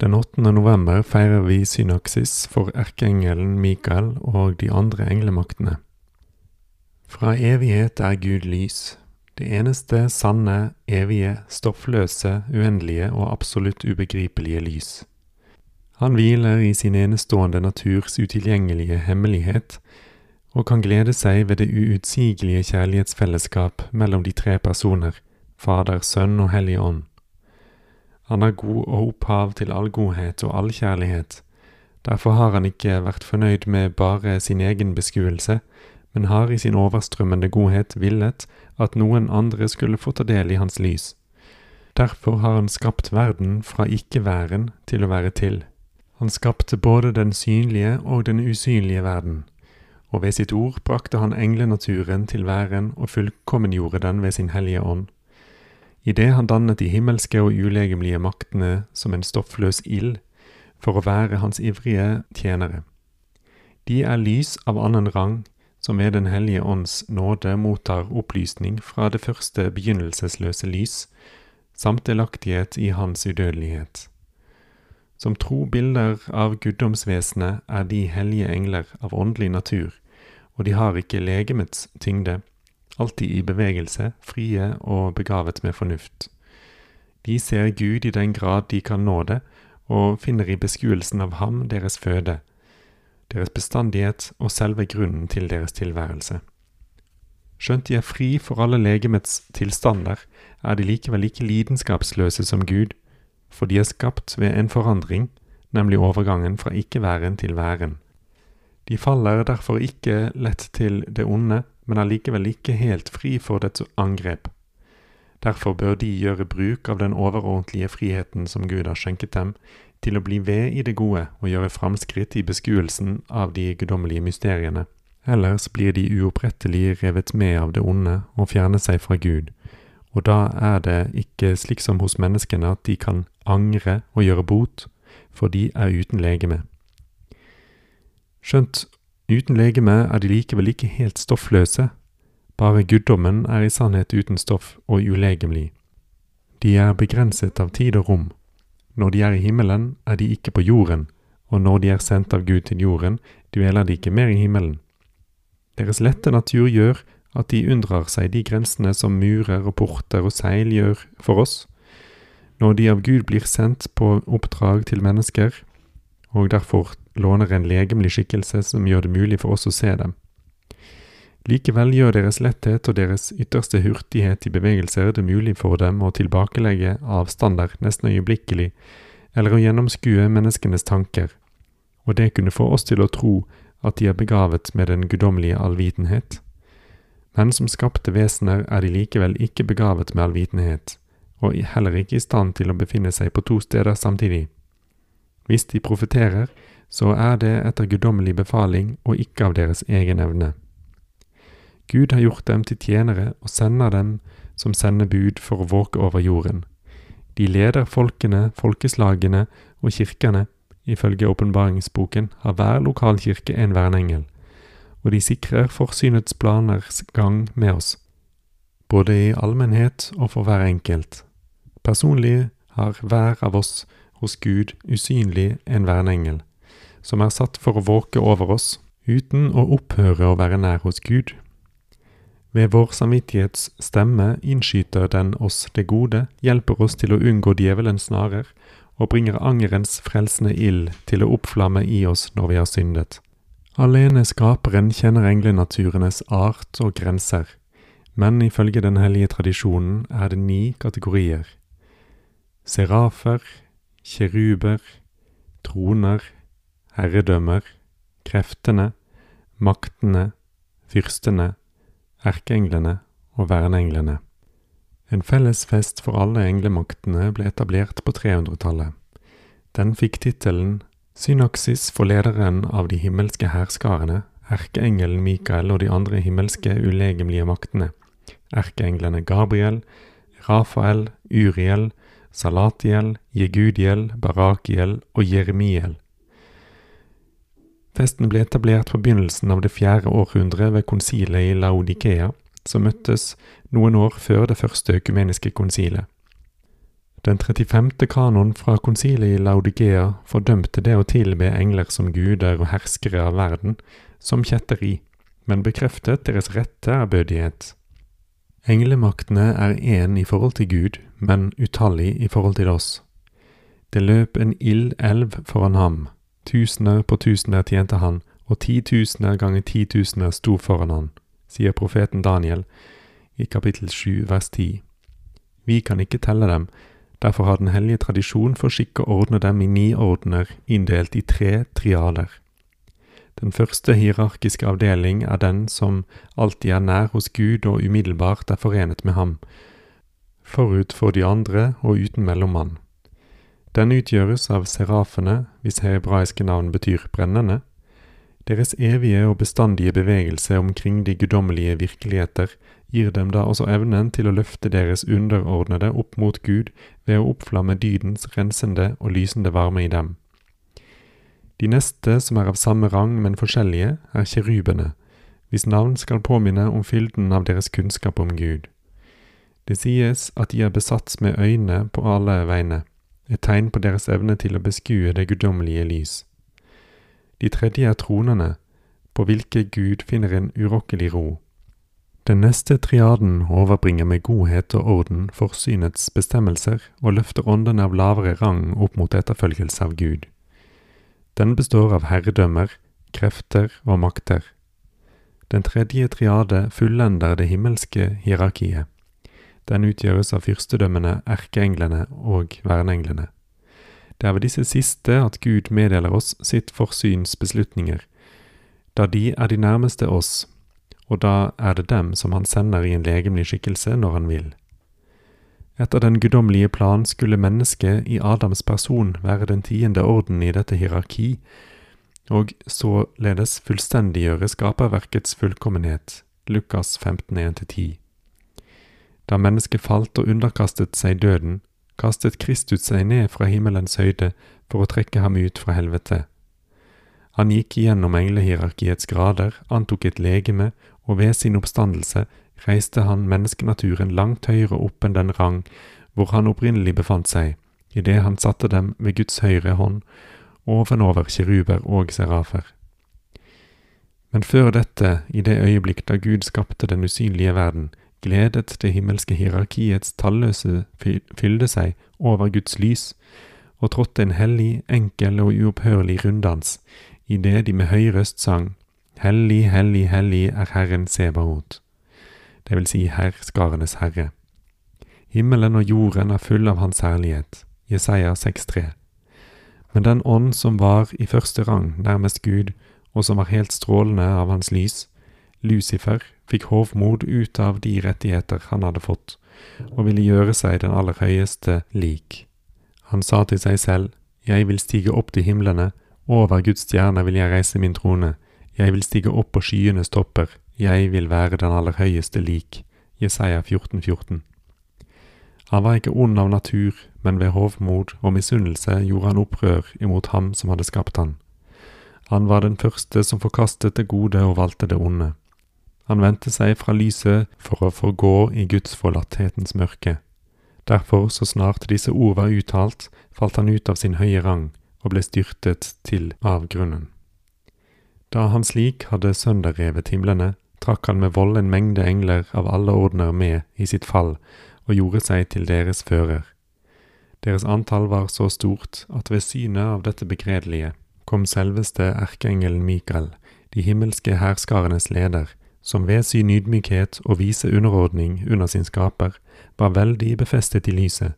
Den 8. november feirer vi synaksis for erkeengelen Mikael og de andre englemaktene. Fra evighet er Gud lys, det eneste sanne, evige, stoffløse, uendelige og absolutt ubegripelige lys. Han hviler i sin enestående naturs utilgjengelige hemmelighet, og kan glede seg ved det uutsigelige kjærlighetsfellesskap mellom de tre personer, Fader, Sønn og Hellig Ånd. Han er god og opphav til all godhet og all kjærlighet. Derfor har han ikke vært fornøyd med bare sin egen beskuelse, men har i sin overstrømmende godhet villet at noen andre skulle få ta del i hans lys. Derfor har han skapt verden fra ikke-væren til å være til. Han skapte både den synlige og den usynlige verden, og ved sitt ord brakte han englenaturen til væren og fullkommengjorde den ved sin hellige ånd. Idet han dannet de himmelske og ulegemlige maktene som en stoffløs ild, for å være hans ivrige tjenere. De er lys av annen rang, som ved Den hellige ånds nåde mottar opplysning fra det første begynnelsesløse lys, samt delaktighet i hans udødelighet. Som tro bilder av guddomsvesenet er de hellige engler av åndelig natur, og de har ikke legemets tyngde, alltid i bevegelse, frie og begavet med fornuft. De ser Gud i den grad de kan nå det, og finner i beskuelsen av ham deres føde, deres bestandighet og selve grunnen til deres tilværelse. Skjønt de er fri for alle legemets tilstander, er de likevel ikke lidenskapsløse som Gud, for de er skapt ved en forandring, nemlig overgangen fra ikke-væren til væren. De faller derfor ikke lett til det onde, men er likevel ikke helt fri for dets angrep. Derfor bør de gjøre bruk av den overordentlige friheten som Gud har skjenket dem, til å bli ved i det gode og gjøre framskritt i beskuelsen av de guddommelige mysteriene. Ellers blir de uopprettelig revet med av det onde og fjerner seg fra Gud, og da er det ikke slik som hos menneskene at de kan angre og gjøre bot, for de er uten legeme. Skjønt uten legeme er de likevel ikke helt stoffløse, bare guddommen er i sannhet uten stoff og ulegemlig. De er begrenset av tid og rom. Når de er i himmelen, er de ikke på jorden, og når de er sendt av Gud til jorden, dveler de ikke mer i himmelen. Deres lette natur gjør at de unndrar seg de grensene som murer og porter og seil gjør for oss. Når de av Gud blir sendt på oppdrag til mennesker, og derfor låner en legemlig skikkelse som gjør det mulig for oss å se dem. Likevel gjør deres letthet og deres ytterste hurtighet i bevegelser det mulig for dem å tilbakelegge avstander nesten øyeblikkelig, eller å gjennomskue menneskenes tanker, og det kunne få oss til å tro at de er begavet med den guddommelige allvitenhet. Men som skapte vesener er de likevel ikke begavet med allvitenhet, og heller ikke i stand til å befinne seg på to steder samtidig. Hvis de profeterer, så er det etter guddommelig befaling og ikke av deres egen evne. Gud har gjort dem til tjenere og sender dem som sender bud for å våke over jorden. De leder folkene, folkeslagene og kirkene. Ifølge åpenbaringsboken har hver lokalkirke en verneengel, og de sikrer forsynets planers gang med oss, både i allmennhet og for hver enkelt. Personlig har hver av oss hos Gud usynlig en vernengel, som er satt for å våke over oss, uten å opphøre å være nær hos Gud. Ved vår samvittighets stemme innskyter den oss det gode, hjelper oss til å unngå djevelens snarer, og bringer angerens frelsende ild til å oppflamme i oss når vi har syndet. Alene Skaperen kjenner englenaturenes art og grenser, men ifølge den hellige tradisjonen er det ni kategorier. Serafer, kjeruber, troner, herredømmer, kreftene, maktene, fyrstene, erkeenglene og verneenglene. En felles fest for alle englemaktene ble etablert på 300-tallet. Den fikk tittelen Synaksis for lederen av de himmelske hærskarene, erkeengelen Mikael og de andre himmelske ulegemlige maktene, erkeenglene Gabriel, Rafael, Uriel, Salatiel, Jegudiel, Barakiel og Jeremiel. Festen ble etablert på begynnelsen av det fjerde århundret ved konsilet i Laodikea, som møttes noen år før det første økumeniske konsilet. Den 35. kanon fra konsilet i Laodikea fordømte det å tilbe engler som guder og herskere av verden som kjetteri, men bekreftet deres rette ærbødighet. Englemaktene er én i forhold til Gud, men utallig i forhold til oss. Det løp en ildelv foran ham, tusener på tusener tjente han, og titusener ganger titusener sto foran han, sier profeten Daniel i kapittel 7 vers 10. Vi kan ikke telle dem, derfor har den hellige tradisjon for skikk å ordne dem i ni ordener, inndelt i tre triader. Den første hierarkiske avdeling er den som alltid er nær hos Gud og umiddelbart er forenet med ham, forut for de andre og uten mellommann. Den utgjøres av serafene, hvis hebraiske navn betyr brennende. Deres evige og bestandige bevegelse omkring de guddommelige virkeligheter gir dem da også evnen til å løfte deres underordnede opp mot Gud ved å oppflamme dydens rensende og lysende varme i dem. De neste, som er av samme rang, men forskjellige, er kjerubene, hvis navn skal påminne om fylden av deres kunnskap om Gud. Det sies at de er besatt med øyne på alle vegne, et tegn på deres evne til å beskue det guddommelige lys. De tredje er tronene, på hvilke Gud finner en urokkelig ro. Den neste triaden overbringer med godhet og orden forsynets bestemmelser og løfter åndene av lavere rang opp mot etterfølgelse av Gud. Den består av herredømmer, krefter og makter. Den tredje triade fullender det himmelske hierarkiet. Den utgjøres av fyrstedømmene, erkeenglene og verneenglene. Det er ved disse siste at Gud meddeler oss sitt forsyns beslutninger, da de er de nærmeste oss, og da er det dem som han sender i en legemlig skikkelse når han vil. Etter den guddommelige plan skulle mennesket i Adams person være den tiende orden i dette hierarki, og således fullstendiggjøre skaperverkets fullkommenhet, Lukas 15.1-10. Da mennesket falt og underkastet seg døden, kastet Kristus seg ned fra himmelens høyde for å trekke ham ut fra helvete. Han gikk gjennom englehierarkiets grader, antok et legeme, og ved sin oppstandelse reiste han menneskenaturen langt høyere opp enn den rang hvor han opprinnelig befant seg, idet han satte dem ved Guds høyre hånd ovenover kiruber og serafer. Men før dette, i det øyeblikk da Gud skapte den usynlige verden, gledet det himmelske hierarkiets talløse fylde seg over Guds lys, og trådte en hellig, enkel og uopphørlig runddans, idet de med høy røst sang Hellig, hellig, hellig er Herren Sebaot, det vil si herskarenes herre. Himmelen og jorden er full av Hans herlighet, Jesaja 6,3. Men den ånd som var i første rang nærmest Gud, og som var helt strålende av hans lys, Lucifer, fikk hovmod ut av de rettigheter han hadde fått, og ville gjøre seg den aller høyeste lik. Han sa til seg selv, Jeg vil stige opp til himlene, over Guds stjerne vil jeg reise min trone, jeg vil stige opp på skyenes topper, jeg vil være den aller høyeste lik. Jesaja 14, 14. Han var ikke ond av natur, men ved hovmod og misunnelse gjorde han opprør imot ham som hadde skapt han. Han var den første som forkastet det gode og valgte det onde. Han vendte seg fra lyset for å forgå i gudsforlatthetens mørke. Derfor, så snart disse ord var uttalt, falt han ut av sin høye rang og ble styrtet til avgrunnen. Da han slik hadde sønderrevet himlene, trakk han med vold en mengde engler av alle ordener med i sitt fall og gjorde seg til deres fører. Deres antall var så stort at ved synet av dette begredelige kom selveste erkeengelen Mikael, de himmelske hærskarenes leder, som ved sin ydmykhet og vise underordning under sin skaper var veldig befestet i lyset,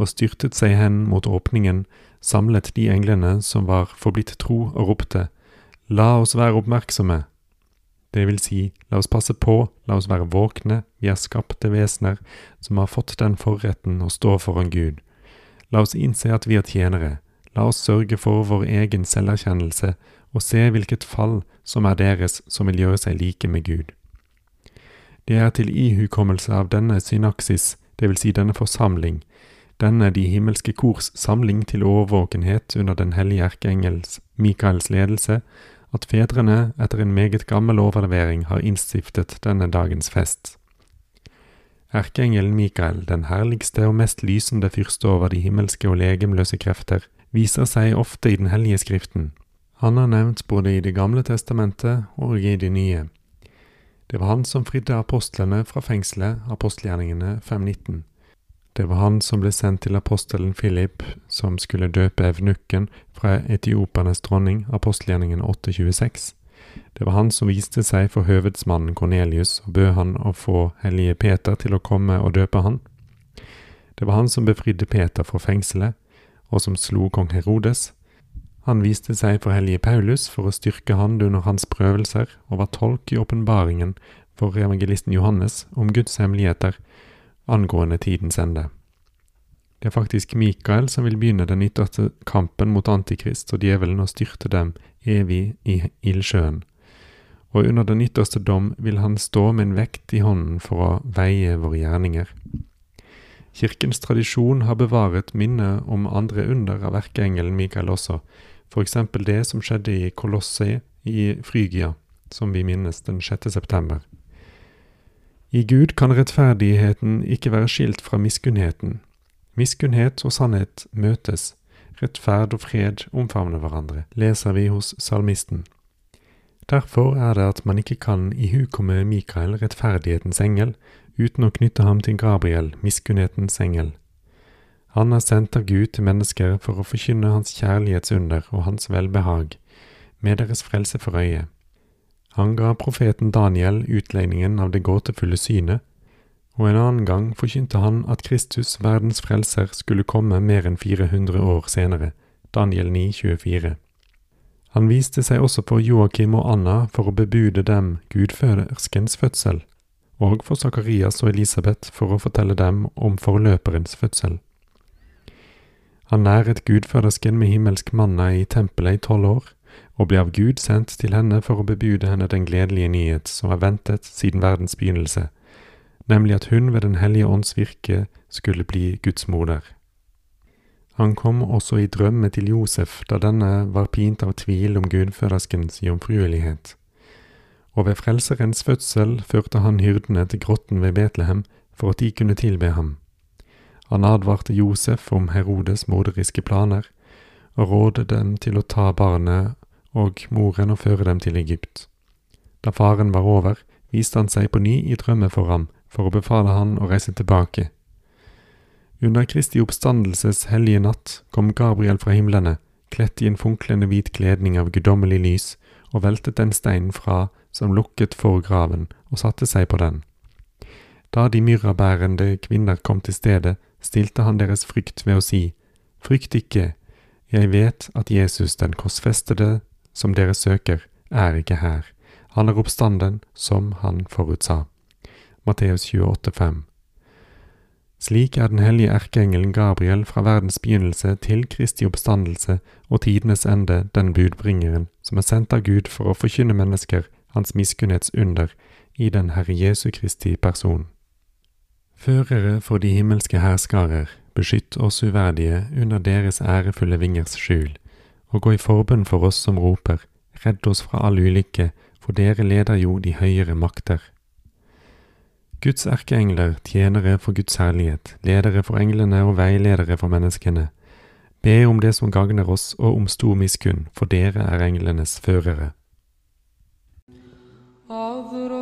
og styrtet seg hen mot åpningen, samlet de englene som var forblitt tro, og ropte, La oss være oppmerksomme. Det vil si, la oss passe på, la oss være våkne, vi er skapte vesener som har fått den forretten å stå foran Gud. La oss innse at vi er tjenere, La oss sørge for vår egen selverkjennelse og se hvilket fall som er deres som vil gjøre seg like med Gud. Det er til ihukommelse av denne synaksis, det vil si denne forsamling, denne de himmelske kors samling til årvåkenhet under den hellige erkeengels Mikaels ledelse, at fedrene etter en meget gammel overlevering har innstiftet denne dagens fest. Erkeengelen Mikael, den herligste og mest lysende fyrste over de himmelske og legemløse krefter, viser seg ofte i Den hellige skriften. Han er nevnt både i Det gamle testamentet og i Det nye. Det var han som fridde apostlene fra fengselet, apostelgjerningene 519. Det var han som ble sendt til apostelen Philip, som skulle døpe evnukken fra etiopernes dronning, apostelgjerningen 826. Det var han som viste seg for høvedsmannen Kornelius og bød han å få hellige Peter til å komme og døpe han. Det var han som befridde Peter fra fengselet, og som slo kong Herodes. Han viste seg for hellige Paulus for å styrke han under hans prøvelser, og var tolk i åpenbaringen for evangelisten Johannes om Guds hemmeligheter, angående tidens ende. Det er faktisk Mikael som vil begynne den ytterste kampen mot Antikrist og djevelen og styrte dem evig i ildsjøen. Og under den ytterste dom vil han stå med en vekt i hånden for å veie våre gjerninger. Kirkens tradisjon har bevaret minnet om andre under av erkeengelen Mikael også, eksempel det som skjedde i Kolosse i Frygia, som vi minnes den 6. september. I Gud kan rettferdigheten ikke være skilt fra miskunnheten. Miskunnhet og sannhet møtes, rettferd og fred omfavner hverandre, leser vi hos salmisten. Derfor er det at man ikke kan ihukomme Mikael, rettferdighetens engel, uten å knytte ham til Gabriel, miskunnhetens engel. Han er sendt av Gud til mennesker for å forkynne hans kjærlighetsunder og hans velbehag, med deres frelse for øye. Han ga profeten Daniel utlegningen av det gåtefulle synet, og en annen gang forkynte han at Kristus, verdens frelser, skulle komme mer enn 400 år senere, Daniel 9, 24. Han viste seg også for Joakim og Anna for å bebude dem gudføderskens fødsel, og for Sakarias og Elisabeth for å fortelle dem om forløperens fødsel. Han næret gudfødersken med himmelsk manna i tempelet i tolv år, og ble av Gud sendt til henne for å bebude henne den gledelige nyhet som var ventet siden verdens begynnelse, nemlig at hun ved Den hellige ånds virke skulle bli Guds moder. Han kom også i drømme til Josef da denne var pint av tvil om gudføderskens jomfruelighet. Og ved Frelserens fødsel førte han hyrdene til grotten ved Betlehem for at de kunne tilbe ham. Han advarte Josef om Herodes morderiske planer, og rådet dem til å ta barnet og moren og føre dem til Egypt. Da faren var over, viste han seg på ny i drømme for ham, for å befale han å reise tilbake. Under Kristi oppstandelses hellige natt kom Gabriel fra himlene, kledt i en funklende hvit kledning av guddommelig lys, og veltet den steinen fra som lukket for graven, og satte seg på den. Da de myrrabærende kvinner kom til stedet, stilte han deres frykt ved å si, Frykt ikke, jeg vet at Jesus den korsfestede som dere søker, er ikke her. Han er oppstanden som han forutsa. Matteus 28,5 Slik er den hellige erkeengelen Gabriel fra verdens begynnelse til Kristi oppstandelse og tidenes ende den budbringeren som er sendt av Gud for å forkynne mennesker hans miskunnhetsunder i den Herre Jesu Kristi person. Førere for de himmelske hærskarer, beskytt oss uverdige under deres ærefulle vingers skjul, og gå i forbønn for oss som roper, redd oss fra all ulykke, for dere leder jo de høyere makter. Guds erkeengler, tjenere for Guds herlighet, ledere for englene og veiledere for menneskene. Be om det som gagner oss og om stor miskunn, for dere er englenes førere. Avro.